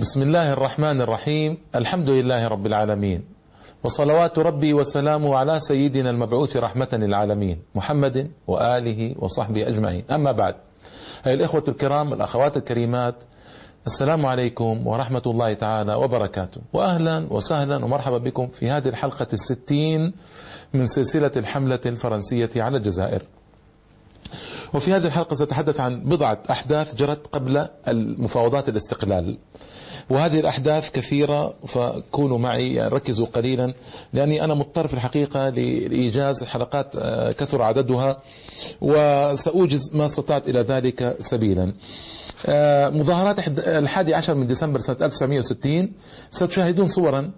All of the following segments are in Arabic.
بسم الله الرحمن الرحيم الحمد لله رب العالمين وصلوات ربي وسلامه على سيدنا المبعوث رحمة للعالمين محمد وآله وصحبه أجمعين أما بعد أيها الإخوة الكرام الأخوات الكريمات السلام عليكم ورحمة الله تعالى وبركاته وأهلا وسهلا ومرحبا بكم في هذه الحلقة الستين من سلسلة الحملة الفرنسية على الجزائر وفي هذه الحلقة سأتحدث عن بضعة أحداث جرت قبل المفاوضات الاستقلال. وهذه الأحداث كثيرة فكونوا معي يعني ركزوا قليلا لأني أنا مضطر في الحقيقة لإيجاز حلقات آه، كثر عددها وسأوجز ما استطعت إلى ذلك سبيلا. آه، مظاهرات الحادي عشر من ديسمبر سنة 1960 ستشاهدون صورا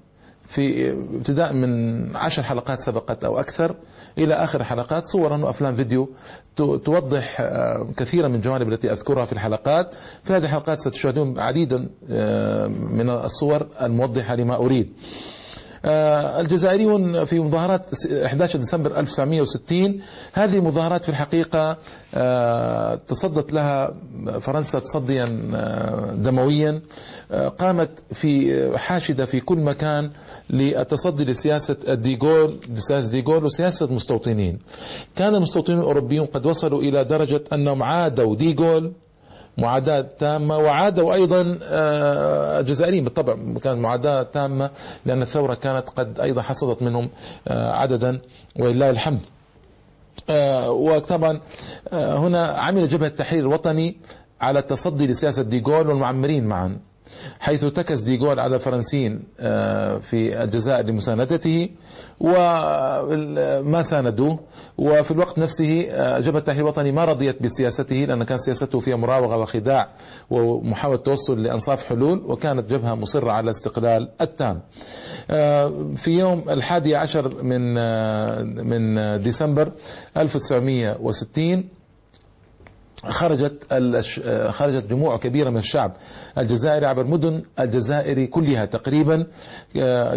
في ابتداء من عشر حلقات سبقت أو أكثر إلى آخر حلقات صورا وأفلام فيديو توضح آه، كثيرا من الجوانب التي أذكرها في الحلقات. في هذه الحلقات ستشاهدون عديدا آه، من الصور الموضحة لما أريد. الجزائريون في مظاهرات 11 ديسمبر 1960 هذه مظاهرات في الحقيقة آه، تصدت لها فرنسا تصديا آه، دمويا. قامت في حاشدة في كل مكان للتصدي لسياسة ديغول سياسة ديغول وسياسة المستوطنين كان المستوطنين الأوروبيون قد وصلوا إلى درجة أنهم عادوا ديغول معاداة تامة وعادوا أيضا آه، الجزائريين بالطبع كانت معاداة تامة لأن الثورة كانت قد أيضا حصدت منهم آه، عددا ولله الحمد. آه، وطبعا هنا عمل جبهة التحرير الوطني على التصدي لسياسة ديغول والمعمرين معا. حيث ارتكز ديغول على الفرنسيين آه، في الجزائر لمساندته وما ساندوه. وفي الوقت نفسه آه، جبهة التحرير الوطني ما رضيت بسياسته لأن كان سياسته فيها مراوغة وخداع ومحاولة توصل لأنصاف حلول وكانت جبهة مصرة على الاستقلال التام. آه، في يوم الحادي عشر من من ديسمبر 1960 خرجت خرجت جموع كبيرة من الشعب الجزائري عبر مدن الجزائر كلها تقريبا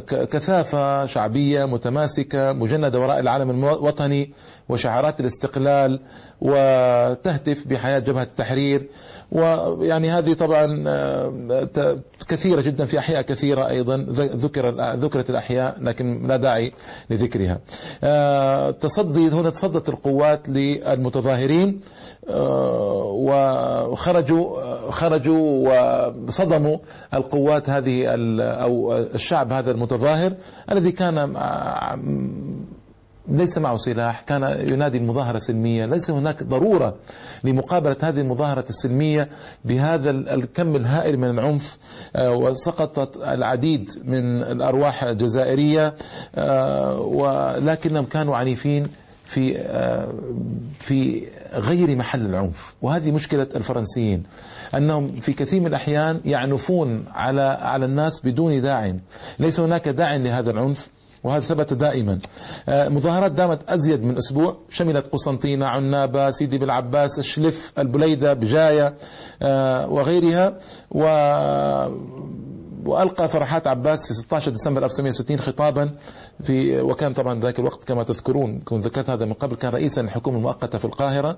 كثافة شعبية متماسكة مجندة وراء العالم الوطني وشعارات الاستقلال وتهتف بحياة جبهة التحرير. ويعني هذه طبعا آه، كثيرة جدا في أحياء كثيرة أيضا ذكر ذكرت الأحياء لكن لا داعي لذكرها. آه، تصدي هنا تصدت القوات للمتظاهرين آه، وخرجوا خرجوا وصدموا القوات هذه أو الشعب هذا المتظاهر الذي كان ليس معه سلاح كان ينادي المظاهرة سلمية ليس هناك ضرورة لمقابلة هذه المظاهرة السلمية بهذا الكم الهائل من العنف آه، وسقطت العديد من الأرواح الجزائرية آه، ولكنهم كانوا عنيفين في آه، في غير محل العنف. وهذه مشكلة الفرنسيين أنهم في كثير من الأحيان يعنفون على على الناس بدون داع. ليس هناك داع لهذا العنف. وهذا ثبت دائما. آه، مظاهرات دامت أزيد من أسبوع. شملت قسنطينة عنابة سيدي بالعباس الشلف البليدة بجاية آه، وغيرها. و وألقى فرحات عباس في 16 ديسمبر 1960 خطابا في وكان طبعا ذاك الوقت كما تذكرون كنت ذكرت هذا من قبل كان رئيسا للحكومه المؤقتة في القاهرة.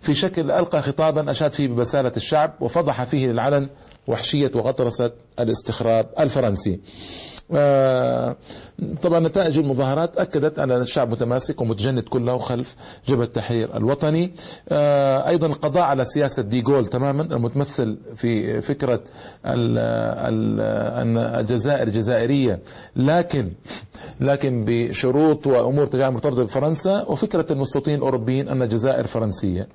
في شكل ألقى خطابا أشاد فيه ببسالة الشعب وفضح فيه للعلن وحشية وغطرسة الاستخراب الفرنسي. آه، طبعا نتائج المظاهرات أكدت أن الشعب متماسك ومتجند كله خلف جبهة التحرير الوطني. آه، أيضا القضاء على سياسة ديغول تماما المتمثل في فكرة أن الجزائر جزائرية لكن لكن بشروط وأمور تجعل مرتبطة بفرنسا وفكرة المستوطنين الأوروبيين أن الجزائر فرنسية.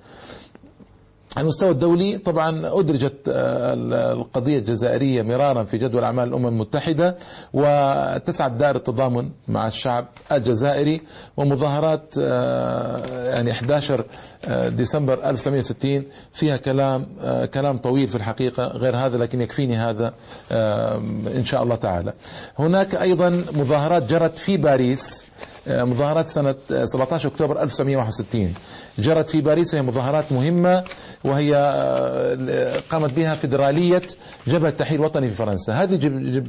على المستوى الدولي طبعا أدرجت آه، القضية الجزائرية مرارا في جدول أعمال الأمم المتحدة وتسعد دائرة التضامن مع الشعب الجزائري ومظاهرات آه، يعني 11 آه، ديسمبر 1960 فيها كلام كلام طويل في الحقيقة غير هذا لكن يكفيني هذا إن شاء الله تعالى. هناك أيضا مظاهرات جرت في باريس مظاهرات سنة 17 أكتوبر 1961 جرت في باريس وهي مظاهرات مهمة وهي آه، قامت بها فدرالية جبهة تحرير وطني في فرنسا. هذه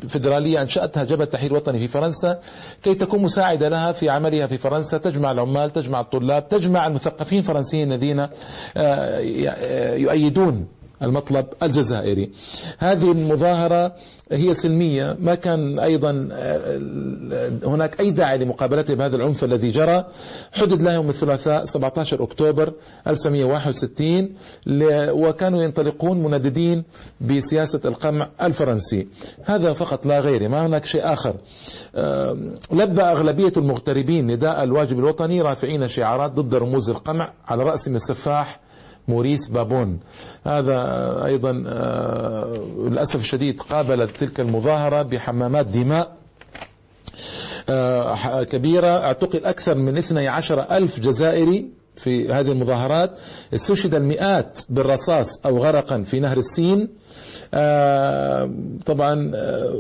فدرالية أنشأتها جبهة تحرير وطني في فرنسا كي تكون مساعدة لها في عملها في فرنسا تجمع العمال تجمع الطلاب تجمع المثقفين الفرنسيين الذين آه، آه، يؤيدون المطلب الجزائري. هذه المظاهرة هي سلمية ما كان أيضا آه، هناك أي داعي لمقابلته بهذا العنف الذي جرى. حدد له يوم الثلاثاء 17 أكتوبر 1961 وكانوا ينطلقون منددين بسياسة القمع الفرنسي. هذا فقط لا غير. ما هناك شيء آخر. لبى أغلبية المغتربين نداء الواجب الوطني رافعين شعارات ضد رموز القمع على رأسهم السفاح موريس بابون. هذا أيضا آه، للأسف الشديد قابلت تلك المظاهرة بحمامات دماء آه، كبيرة. اعتقل أكثر من 12 ألف جزائري في هذه المظاهرات. استشهد المئات بالرصاص أو غرقا في نهر السين. آه، طبعا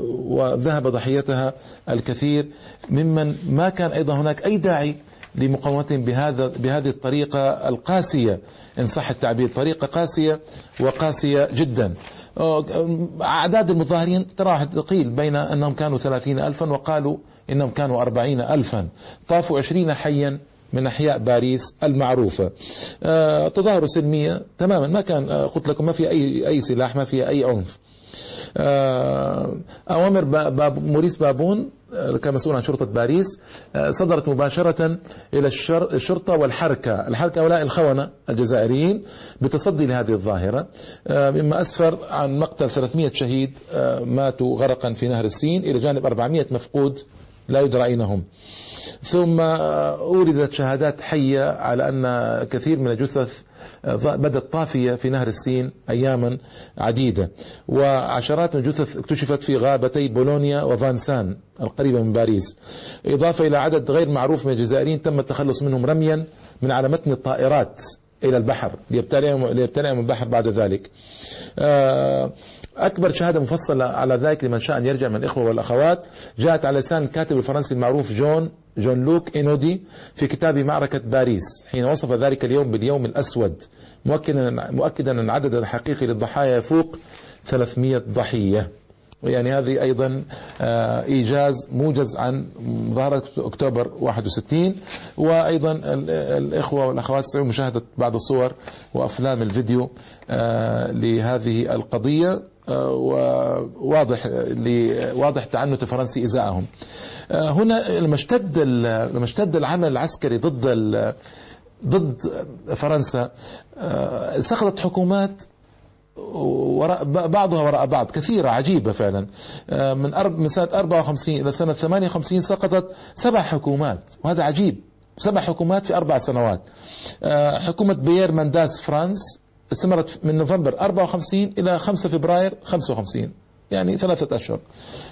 وذهب ضحيتها الكثير. ممن ما كان أيضا هناك أي داعي لمقاومتهم بهذا بهذه الطريقة القاسية. إن صح التعبير طريقة قاسية وقاسية جدا. أعداد المظاهرين تراوح تقيل بين أنهم كانوا ثلاثين ألفا وقالوا إنهم كانوا أربعين ألفا. طافوا عشرين حيا من أحياء باريس المعروفة. آه، تظاهر سلمية تماما. ما كان آه، قلت لكم ما في أي أي سلاح ما في أي عنف. أوامر باب موريس بابون آه، كمسؤول عن شرطة باريس آه، صدرت مباشرة إلى الشرطة والحركة الحركة هؤلاء الخونة الجزائريين بتصدي لهذه الظاهرة. مما أسفر عن مقتل 300 شهيد ماتوا غرقا في نهر السين إلى جانب 400 مفقود لا يدرى أين هم ثم أوردت شهادات حية على أن كثير من الجثث بدت طافية في نهر السين أياما عديدة. وعشرات من الجثث اكتشفت في غابتي بولونيا وفانسان القريبة من باريس. إضافة إلى عدد غير معروف من الجزائريين تم التخلص منهم رميا من على متن الطائرات إلى البحر ليبتلعهم ليبتلعهم البحر بعد ذلك. آه، أكبر شهادة مفصلة على ذلك لمن شاء أن يرجع من الإخوة والأخوات جاءت على لسان الكاتب الفرنسي المعروف جون جون لوك إينودي في كتاب معركة باريس حين وصف ذلك اليوم باليوم الأسود مؤكدا مؤكدا أن العدد الحقيقي للضحايا يفوق 300 ضحية. ويعني هذه أيضا آه، إيجاز موجز عن مظاهره أكتوبر 61 وأيضا الإخوة والأخوات يستطيعون مشاهدة بعض الصور وأفلام الفيديو آه، لهذه القضية آه، وواضح واضح تعنت الفرنسي إزاءهم. هنا لما اشتد لما اشتد العمل العسكري ضد ضد فرنسا سقطت حكومات وراء بعضها وراء بعض كثيرة عجيبة فعلا. آه، من من سنة 54 إلى سنة 58 سقطت سبع حكومات وهذا عجيب. سبع حكومات في أربع سنوات. آه، حكومة بيير مانداس فرانس استمرت من نوفمبر 54 إلى 5 فبراير 55 يعني ثلاثة أشهر.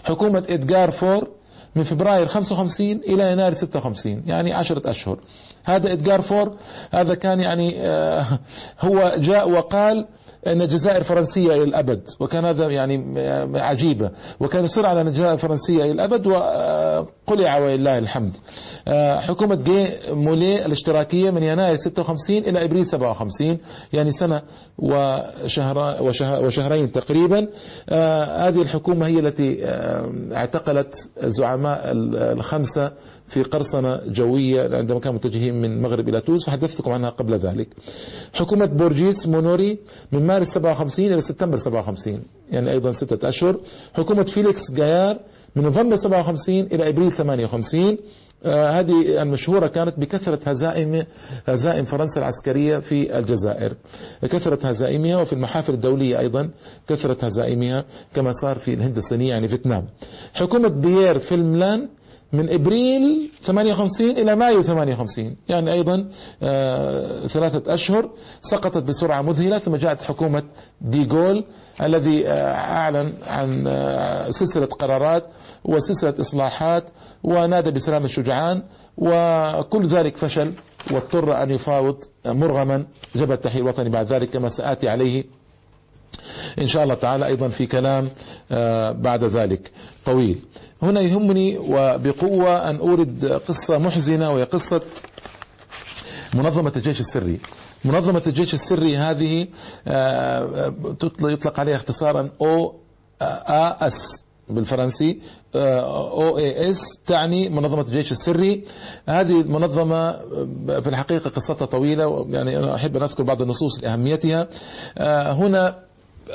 حكومة إدغار فور من فبراير 55 إلى يناير 56 يعني عشرة أشهر. هذا إدغار فور هذا كان يعني آه، هو جاء وقال أن الجزائر فرنسية إلى الأبد وكان هذا يعني عجيبة. وكان يصر على أن الجزائر فرنسية إلى الأبد وقلع ولله الحمد. آه، حكومة جي مولي الاشتراكية من يناير 56 إلى إبريل 57 يعني سنة وشهر وشهرين تقريبا. آه، هذه الحكومة هي التي آه، اعتقلت زعماء الخمسة في قرصنة جوية عندما كانوا متجهين من المغرب إلى تونس وحدثتكم عنها قبل ذلك. حكومة بورجيس مونوري من مارس 57 إلى سبتمبر 57 يعني أيضا ستة أشهر. حكومة فيليكس جايار من نوفمبر 57 إلى أبريل 58 آه هذه المشهورة كانت بكثرة هزائم هزائم فرنسا العسكرية في الجزائر. كثرة هزائمها وفي المحافل الدولية أيضا كثرة هزائمها كما صار في الهند الصينية يعني فيتنام. حكومة بيير فيلملان من إبريل 58 إلى مايو 58 يعني أيضا آه ثلاثة أشهر سقطت بسرعة مذهلة ثم جاءت حكومة ديغول الذي آه أعلن عن آه سلسلة قرارات وسلسلة إصلاحات ونادى بسلام الشجعان وكل ذلك فشل واضطر أن يفاوض مرغما جبهه التحرير الوطني. بعد ذلك كما سآتي عليه إن شاء الله تعالى أيضا في كلام آه، بعد ذلك. طويل. هنا يهمني وبقوة أن أورد قصة محزنة وهي قصة منظمة الجيش السري. منظمة الجيش السري هذه آه، يطلق عليها اختصارا أو أس بالفرنسي أو إي إس تعني منظمة الجيش السري. هذه المنظمة في الحقيقة قصتها طويلة يعني أنا أحب أن أذكر بعض النصوص لأهميتها. هنا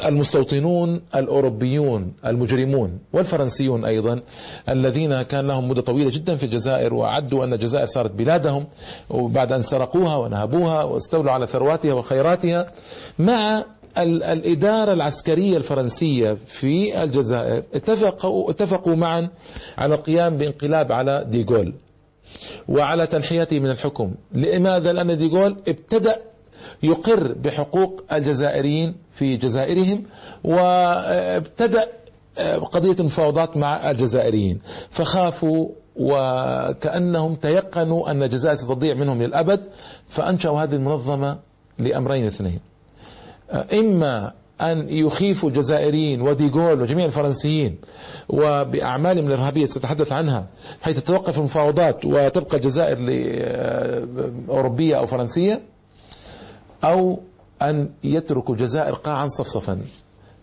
المستوطنون الأوروبيون المجرمون والفرنسيون أيضا الذين كان لهم مدة طويلة جدا في الجزائر وعدوا أن الجزائر صارت بلادهم وبعد أن سرقوها ونهبوها واستولوا على ثرواتها وخيراتها مع الإدارة العسكرية الفرنسية في الجزائر. اتفقوا اتفقوا معا على القيام بانقلاب على ديغول وعلى تنحيته من الحكم. لماذا لأن ديغول ابتدأ يقر بحقوق الجزائريين في جزائرهم وابتدأ قضية المفاوضات مع الجزائريين. فخافوا وكأنهم تيقنوا أن الجزائر ستضيع منهم للأبد فأنشأوا هذه المنظمة لأمرين اثنين. إما أن يخيفوا الجزائريين وديغول وجميع الفرنسيين وبأعمالهم الإرهابية سأتحدث عنها حيث تتوقف المفاوضات وتبقى الجزائر أوروبية أو فرنسية أو أن يتركوا الجزائر قاعا صفصفا.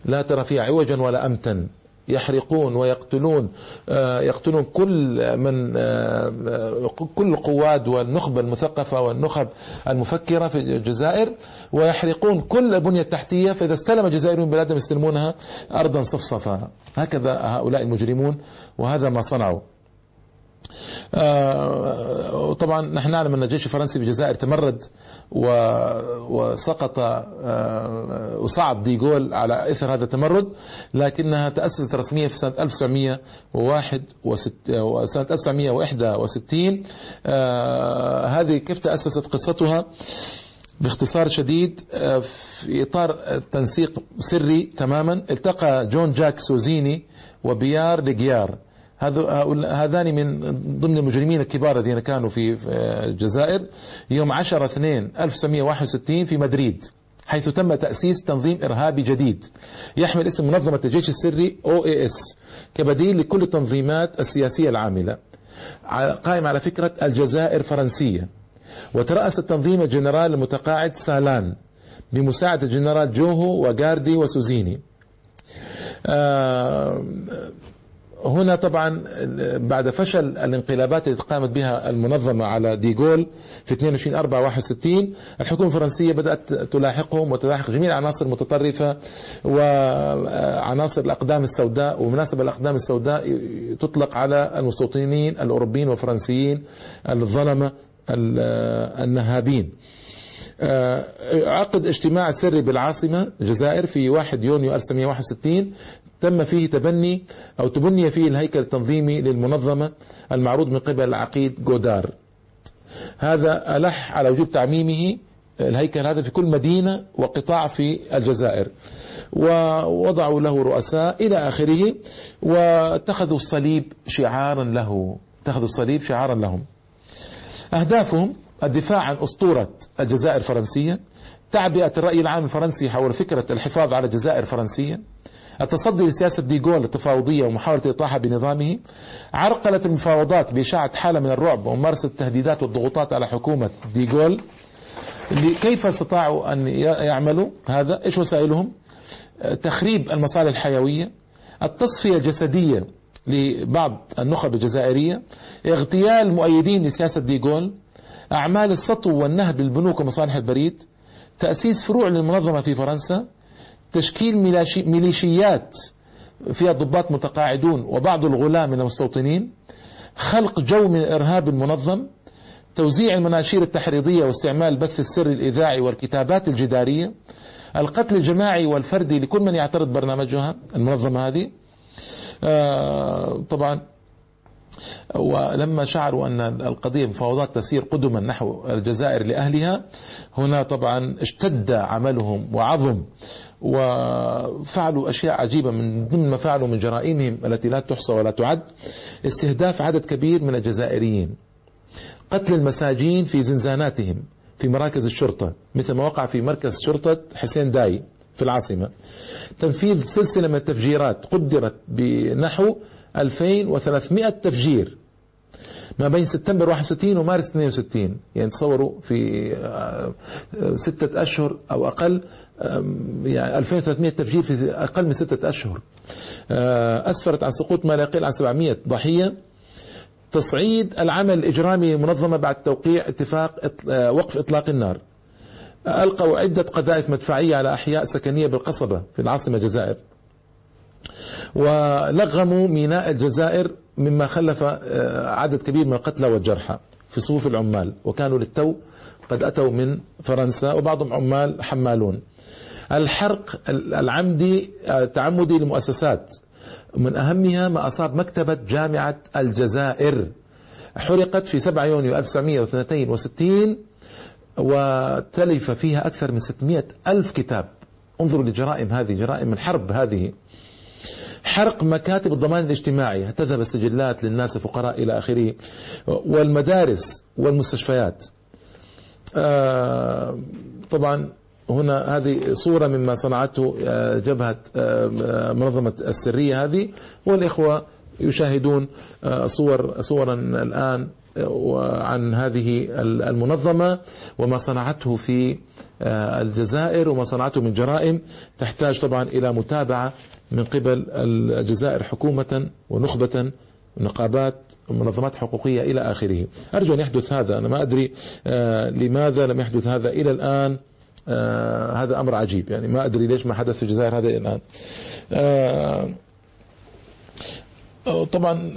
لا ترى فيها عوجا ولا أمتا. يحرقون ويقتلون آه، يقتلون كل من آه، كل القواد والنخبة المثقفة والنخب المفكرة في الجزائر ويحرقون كل البنية التحتية. فإذا استلم الجزائريون بلادهم يستلمونها أرضا صفصفا. هكذا هؤلاء المجرمون وهذا ما صنعوا. وطبعا آه، نحن نعلم أن الجيش الفرنسي في الجزائر تمرد وسقط آه، وصعد ديغول على إثر هذا التمرد لكنها تأسست رسميا في سنة 1961 وسنة 1961 آه، هذه كيف تأسست قصتها؟ باختصار شديد في إطار تنسيق سري تماما التقى جون جاك سوزيني وبيار ليجيار هذان من ضمن المجرمين الكبار الذين كانوا في الجزائر. يوم 10 2 1961 في مدريد حيث تم تأسيس تنظيم إرهابي جديد. يحمل اسم منظمة الجيش السري OAS كبديل لكل التنظيمات السياسية العاملة. قائم على فكرة الجزائر فرنسية. وترأس التنظيم الجنرال المتقاعد سالان بمساعدة الجنرال جوهو وغاردي وسوزيني. آه هنا طبعا بعد فشل الانقلابات التي قامت بها المنظمة على ديغول في 22 4 61 الحكومة الفرنسية بدأت تلاحقهم وتلاحق جميع العناصر المتطرفة وعناصر الأقدام السوداء ومناسبة الأقدام السوداء تطلق على المستوطنين الأوروبيين والفرنسيين الظلمة النهابين. عقد اجتماع سري بالعاصمة الجزائر في 1 يونيو 1961 تم فيه تبني أو تبني فيه الهيكل التنظيمي للمنظمة المعروض من قبل العقيد جودار. هذا ألح على وجوب تعميمه الهيكل هذا في كل مدينة وقطاع في الجزائر. ووضعوا له رؤساء إلى آخره واتخذوا الصليب شعارا له. اتخذوا الصليب شعارا لهم. أهدافهم الدفاع عن أسطورة الجزائر الفرنسية تعبئة الرأي العام الفرنسي حول فكرة الحفاظ على الجزائر الفرنسية التصدي لسياسة ديغول التفاوضية ومحاولة إطاحة بنظامه عرقلت المفاوضات بإشاعة حالة من الرعب وممارسة التهديدات والضغوطات على حكومة ديغول كيف استطاعوا أن يعملوا هذا؟ إيش وسائلهم؟ تخريب المصالح الحيوية التصفية الجسدية لبعض النخب الجزائرية اغتيال مؤيدين لسياسة ديغول أعمال السطو والنهب للبنوك ومصالح البريد تأسيس فروع للمنظمة في فرنسا تشكيل ميليشيات فيها ضباط متقاعدون وبعض الغلاة من المستوطنين خلق جو من الإرهاب المنظم توزيع المناشير التحريضية واستعمال البث السري الإذاعي والكتابات الجدارية القتل الجماعي والفردي لكل من يعترض برنامجها المنظمة هذه. آه طبعا ولما شعروا أن القضية مفاوضات تسير قدما نحو الجزائر لأهلها هنا طبعا اشتد عملهم وعظم وفعلوا أشياء عجيبة من ضمن ما فعلوا من جرائمهم التي لا تحصى ولا تعد استهداف عدد كبير من الجزائريين قتل المساجين في زنزاناتهم في مراكز الشرطة مثل ما وقع في مركز شرطة حسين داي في العاصمة. تنفيذ سلسلة من التفجيرات قدرت بنحو 2300 تفجير ما بين سبتمبر 61 ومارس 62 يعني تصوروا في آه، ستة أشهر أو أقل يعني 2300 تفجير في أقل من ستة أشهر. آه، أسفرت عن سقوط ما لا يقل عن 700 ضحية. تصعيد العمل الإجرامي المنظمة بعد توقيع اتفاق آه، وقف إطلاق النار. ألقوا عدة قذائف مدفعية على أحياء سكنية بالقصبة في العاصمة الجزائر. ولغموا ميناء الجزائر مما خلف آه، عدد كبير من القتلى والجرحى في صفوف العمال وكانوا للتو قد أتوا من فرنسا وبعضهم عمال حمالون. الحرق العمدي التعمدي لمؤسسات من أهمها ما أصاب مكتبة جامعة الجزائر. حرقت في 7 يونيو 1962 وتلف فيها أكثر من 600 ألف كتاب. انظروا لجرائم هذه جرائم الحرب هذه. حرق مكاتب الضمان الاجتماعي. تذهب السجلات للناس الفقراء إلى آخره. والمدارس والمستشفيات. آه، طبعا هنا هذه صورة مما صنعته آه، جبهة آه، منظمة السرية هذه. والإخوة يشاهدون صور صورا الآن عن هذه المنظمة وما صنعته في الجزائر وما صنعته من جرائم تحتاج طبعا إلى متابعة من قبل الجزائر حكومة ونخبة نقابات ومنظمات حقوقية إلى آخره. أرجو أن يحدث هذا. أنا ما أدري آه لماذا لم يحدث هذا إلى الآن. آه هذا أمر عجيب. يعني ما أدري ليش ما حدث في الجزائر هذا إلى الآن. آه طبعا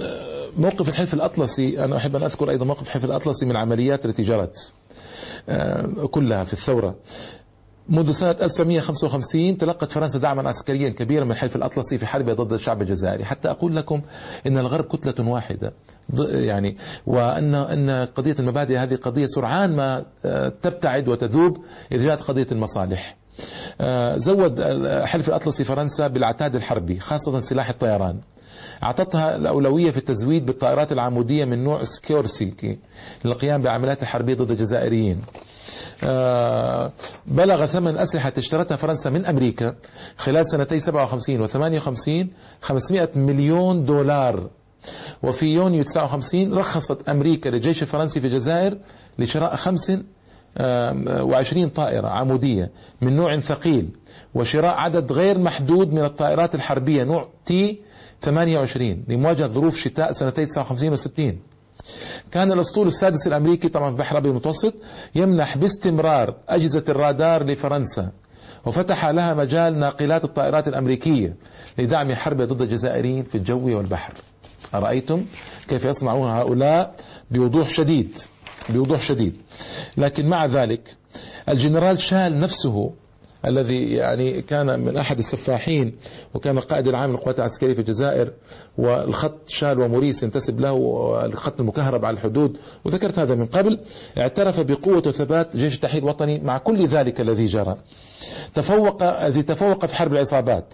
موقف الحلف الأطلسي أنا أحب أن أذكر أيضا موقف الحلف الأطلسي من العمليات التي جرت آه، كلها في الثورة. منذ سنة 1955 تلقت فرنسا دعما عسكريا كبيرا من الحلف الأطلسي في حربها ضد الشعب الجزائري. حتى أقول لكم أن الغرب كتلة واحدة يعني وأن أن قضية المبادئ هذه قضية سرعان ما آه، تبتعد وتذوب إذا جاءت قضية المصالح. آه، زود الحلف الأطلسي فرنسا بالعتاد الحربي خاصة سلاح الطيران. أعطتها الأولوية في التزويد بالطائرات العمودية من نوع سكيورسي للقيام بالعمليات الحربية ضد الجزائريين. آه، بلغ ثمن أسلحة اشترتها فرنسا من أمريكا خلال سنتي 57 و 58 500 مليون دولار. وفي يونيو 59 رخصت أمريكا للجيش الفرنسي في الجزائر لشراء خمس وعشرين طائرة عمودية من نوع ثقيل وشراء عدد غير محدود من الطائرات الحربية نوع تي 28 لمواجهة ظروف شتاء سنتي 59 و 60 كان الأسطول السادس الأمريكي طبعا في البحر الأبيض المتوسط يمنح باستمرار أجهزة الرادار لفرنسا وفتح لها مجال ناقلات الطائرات الأمريكية لدعم حرب ضد الجزائريين في الجو والبحر. أرأيتم كيف يصنعون هؤلاء بوضوح شديد بوضوح شديد. لكن مع ذلك الجنرال شال نفسه الذي يعني كان من أحد السفاحين وكان القائد العام للقوات العسكرية في الجزائر والخط شال وموريس ينتسب له الخط المكهرب على الحدود وذكرت هذا من قبل اعترف بقوة وثبات جيش التحرير الوطني مع كل ذلك الذي جرى. تفوق الذي تفوق في حرب العصابات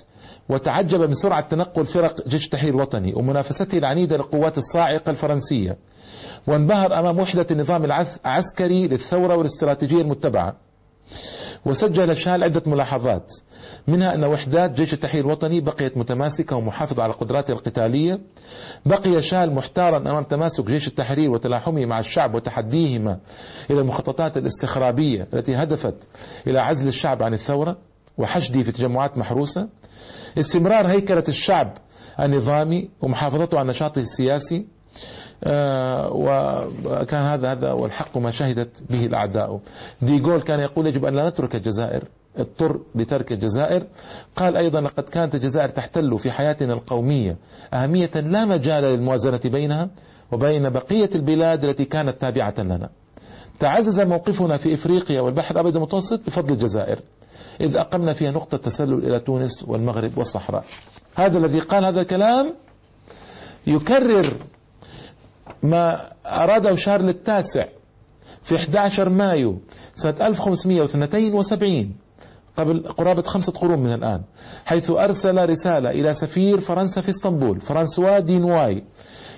وتعجب من سرعة تنقل فرق جيش التحرير الوطني ومنافسته العنيدة للقوات الصاعقة الفرنسية وانبهر أمام وحدة النظام العسكري للثورة والاستراتيجية المتبعة. وسجل شال عدة ملاحظات. منها أن وحدات جيش التحرير الوطني بقيت متماسكة ومحافظة على قدراتها القتالية. بقي شال محتارا أمام تماسك جيش التحرير وتلاحمه مع الشعب وتحديهما إلى المخططات الاستخرابية التي هدفت إلى عزل الشعب عن الثورة وحشده في تجمعات محروسة. استمرار هيكلة الشعب النظامي ومحافظته على نشاطه السياسي. وكان هذا هذا والحق ما شهدت به الأعداء. ديغول كان يقول يجب أن لا نترك الجزائر اضطر لترك الجزائر. قال أيضا لقد كانت الجزائر تحتل في حياتنا القومية أهمية لا مجال للموازنة بينها وبين بقية البلاد التي كانت تابعة لنا. تعزز موقفنا في إفريقيا والبحر الأبيض المتوسط بفضل الجزائر. إذ أقمنا فيها نقطة تسلل إلى تونس والمغرب والصحراء. هذا الذي قال هذا الكلام يكرر ما أراده شارل التاسع في 11 مايو سنة 1572 قبل قرابة خمسة قرون من الآن حيث أرسل رسالة إلى سفير فرنسا في إسطنبول فرانسوا دينواي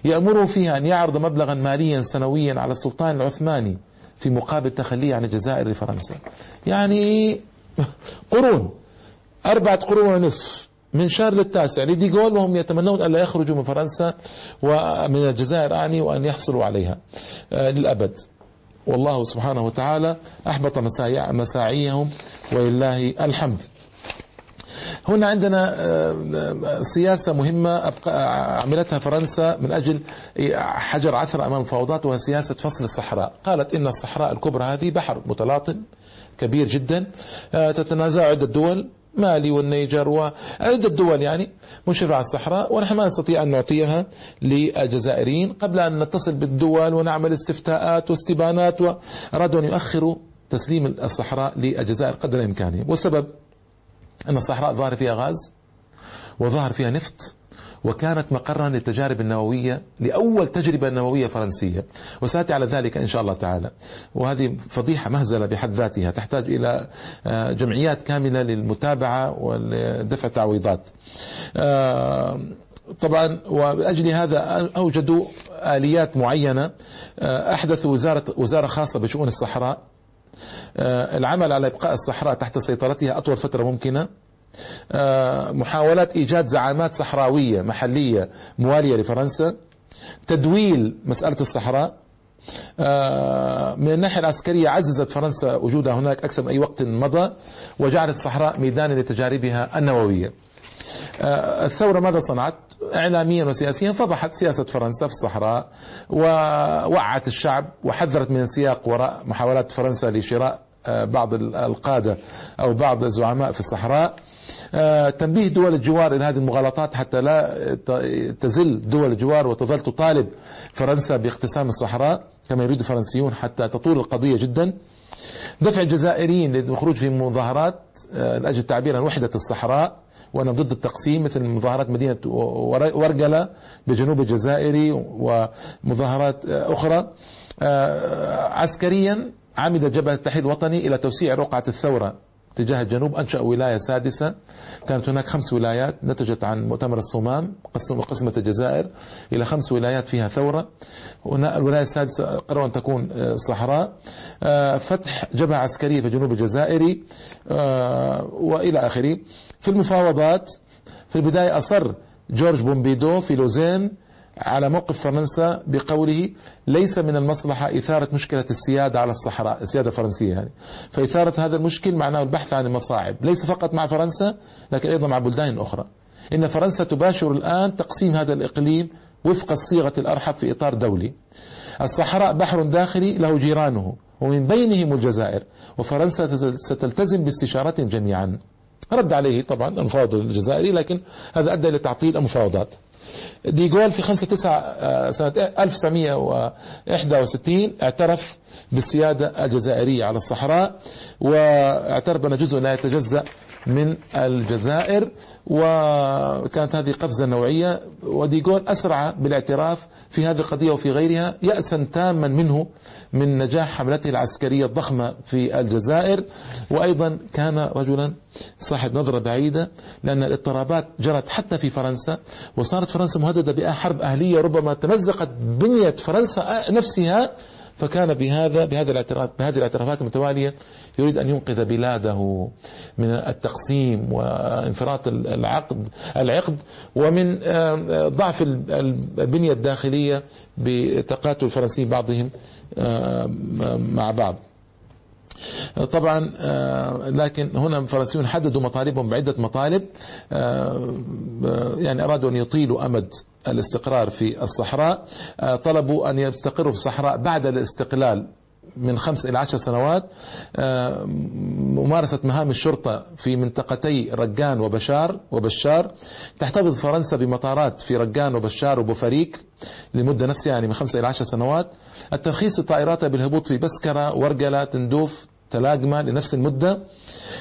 يأمره فيها أن يعرض مبلغا ماليا سنويا على السلطان العثماني في مقابل تخليه عن الجزائر لفرنسا. يعني قرون أربعة قرون ونصف. من شارل التاسع لديغول وهم يتمنون ألا يخرجوا من فرنسا ومن الجزائر أعني وأن يحصلوا عليها آه، للأبد. والله سبحانه وتعالى أحبط مساعيهم ولله الحمد. هنا عندنا آه، سياسة مهمة عملتها فرنسا من أجل حجر عثرة أمام الفوضات وهي سياسة فصل الصحراء. قالت إن الصحراء الكبرى هذه بحر متلاطم كبير جدا آه، تتنازع عدة دول مالي والنيجر وعدة دول يعني مشرفة على الصحراء ونحن ما نستطيع أن نعطيها للجزائريين. قبل أن نتصل بالدول ونعمل استفتاءات واستبانات وأرادوا أن يؤخروا تسليم الصحراء للجزائر قدر الإمكان. والسبب؟ أن الصحراء ظاهر فيها غاز وظهر فيها نفط. وكانت مقرا للتجارب النووية لأول تجربة نووية فرنسية. وسأتي على ذلك إن شاء الله تعالى. وهذه فضيحة مهزلة بحد ذاتها. تحتاج إلى آه، جمعيات كاملة للمتابعة ودفع تعويضات. آه، طبعا ولاجل هذا اوجدوا آليات معينة. آه، احدثوا وزارة وزارة خاصة بشؤون الصحراء. العمل على إبقاء الصحراء تحت سيطرتها أطول فترة ممكنة. محاولات إيجاد زعامات صحراوية محلية موالية لفرنسا تدويل مسألة الصحراء. آه، من الناحية العسكرية عززت فرنسا وجودها هناك أكثر من أي وقت مضى وجعلت الصحراء ميدانا لتجاربها النووية. آه، الثورة ماذا صنعت؟ إعلاميا وسياسيا فضحت سياسة فرنسا في الصحراء ووعت الشعب وحذرت من السياق وراء محاولات فرنسا لشراء بعض القادة أو بعض الزعماء في الصحراء. آه، تنبيه دول الجوار إلى هذه المغالطات حتى لا تزل دول الجوار وتظل تطالب فرنسا باقتسام الصحراء كما يريد الفرنسيون حتى تطول القضية جدا. دفع الجزائريين للخروج في مظاهرات آه، لأجل التعبير عن وحدة الصحراء وأنا ضد التقسيم مثل مظاهرات مدينة ورقلة بجنوب الجزائر ومظاهرات آه، أخرى. عسكريا عمد جبهة التحرير الوطني إلى توسيع رقعة الثورة. اتجاه الجنوب أنشأ ولاية سادسة. كانت هناك خمس ولايات نتجت عن مؤتمر الصومام قسم قسمة الجزائر إلى خمس ولايات فيها ثورة. الولاية السادسة قرروا أن تكون آه، صحراء. آه، فتح جبهة عسكرية في جنوب الجزائر آه، وإلى آخره. في المفاوضات في البداية أصر جورج بومبيدو في لوزين على موقف فرنسا بقوله ليس من المصلحة إثارة مشكلة السيادة على الصحراء السيادة الفرنسية يعني. فإثارة هذا المشكل معناه البحث عن المصاعب. ليس فقط مع فرنسا لكن أيضا مع بلدان أخرى. إن فرنسا تباشر الآن تقسيم هذا الإقليم وفق الصيغة الأرحب في إطار دولي. الصحراء بحر داخلي له جيرانه ومن بينهم الجزائر. وفرنسا ستلتزم باستشارات جميعا. رد عليه طبعا المفاوض الجزائري لكن هذا أدى إلى تعطيل المفاوضات ديغول في 5 9 سنة 1961 اعترف بالسيادة الجزائرية على الصحراء واعترف بأن جزء لا يتجزأ من الجزائر وكانت هذه قفزة نوعية وديغول أسرع بالاعتراف في هذه القضية وفي غيرها يأسا تاما منه من نجاح حملته العسكرية الضخمة في الجزائر. وأيضا كان رجلا صاحب نظرة بعيدة لأن الاضطرابات جرت حتى في فرنسا وصارت فرنسا مهددة بحرب أهلية ربما تمزقت بنية فرنسا نفسها فكان بهذا بهذا الاعتراف بهذه الاعترافات المتوالية يريد أن ينقذ بلاده من التقسيم وانفراط العقد العقد ومن ضعف البنية الداخلية بتقاتل الفرنسيين بعضهم مع بعض. طبعا لكن هنا الفرنسيون حددوا مطالبهم بعدة مطالب يعني أرادوا أن يطيلوا أمد الاستقرار في الصحراء آه، طلبوا أن يستقروا في الصحراء بعد الاستقلال من خمس إلى عشر سنوات ممارسة مهام الشرطة في منطقتي رجان وبشار وبشار. تحتفظ فرنسا بمطارات في رجان وبشار وبوفريك لمدة نفسها يعني من خمسة إلى عشر سنوات. الترخيص الطائرات بالهبوط في بسكرة ورقلة تندوف تلاقمة لنفس المدة.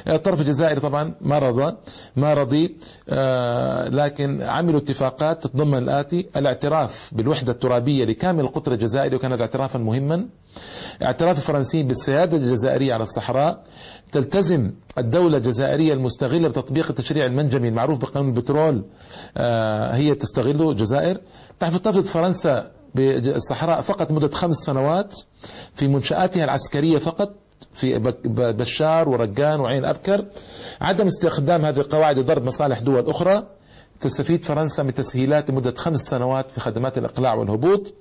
الطرف الجزائري طبعا ما رضى ما رضي آه، لكن عملوا اتفاقات تتضمن الآتي الاعتراف بالوحدة الترابية لكامل القطر الجزائري وكانت اعترافا مهما. اعتراف الفرنسيين بالسيادة الجزائرية على الصحراء. تلتزم الدولة الجزائرية المستغلة بتطبيق التشريع المنجمي المعروف بقانون البترول. آه، هي تستغله الجزائر. تحتفظ فرنسا بالصحراء فقط مدة خمس سنوات. في منشآتها العسكرية فقط في بشار ورقان وعين أبكر. عدم استخدام هذه القواعد لضرب مصالح دول أخرى تستفيد فرنسا من تسهيلات لمدة خمس سنوات في خدمات الإقلاع والهبوط.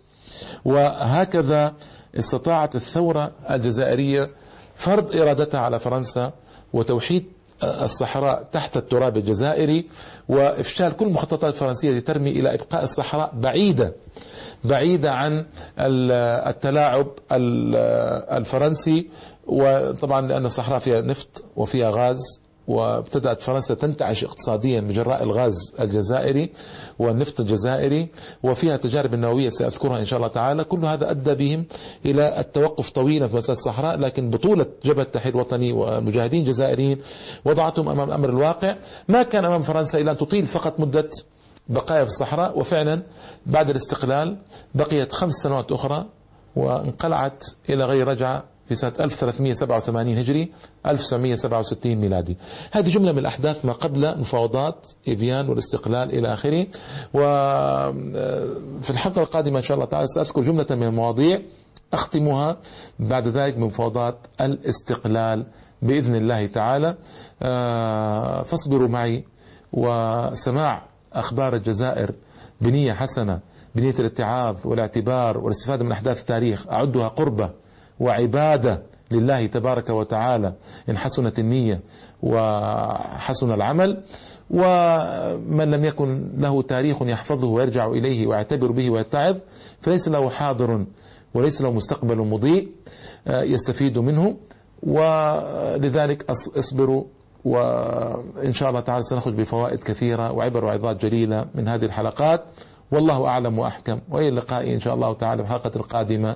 وهكذا استطاعت الثورة الجزائرية فرض إرادتها على فرنسا وتوحيد الصحراء تحت التراب الجزائري وإفشال كل المخططات الفرنسية التي ترمي إلى إبقاء الصحراء بعيدة بعيدة عن التلاعب الفرنسي وطبعا لأن الصحراء فيها نفط وفيها غاز وابتدأت فرنسا تنتعش اقتصاديا من جراء الغاز الجزائري والنفط الجزائري وفيها تجارب النووية سأذكرها إن شاء الله تعالى. كل هذا أدى بهم إلى التوقف طويلا في مسألة الصحراء لكن بطولة جبهة التحرير الوطني ومجاهدين جزائريين وضعتهم أمام الأمر الواقع. ما كان أمام فرنسا إلا أن تطيل فقط مدة بقايا في الصحراء وفعلا بعد الاستقلال بقيت خمس سنوات أخرى وانقلعت إلى غير رجعة في سنة 1387 هجري 1967 ميلادي. هذه جملة من الأحداث ما قبل مفاوضات إيفيان والاستقلال إلى آخره. وفي الحلقة القادمة إن شاء الله تعالى سأذكر جملة من المواضيع أختمها بعد ذلك بمفاوضات الاستقلال بإذن الله تعالى. آه، فاصبروا معي وسماع أخبار الجزائر بنية حسنة بنية الاتعاظ والاعتبار والاستفادة من أحداث التاريخ أعدها قربة وعبادة لله تبارك وتعالى إن حسنت النية وحسن العمل ومن لم يكن له تاريخ يحفظه ويرجع إليه ويعتبر به ويتعظ فليس له حاضر وليس له مستقبل مضيء آه، يستفيد منه ولذلك اصبروا وإن شاء الله تعالى سنخرج بفوائد كثيرة وعبر وعظات جليلة من هذه الحلقات. والله أعلم وأحكم وإلى اللقاء إن شاء الله تعالى في الحلقة القادمة.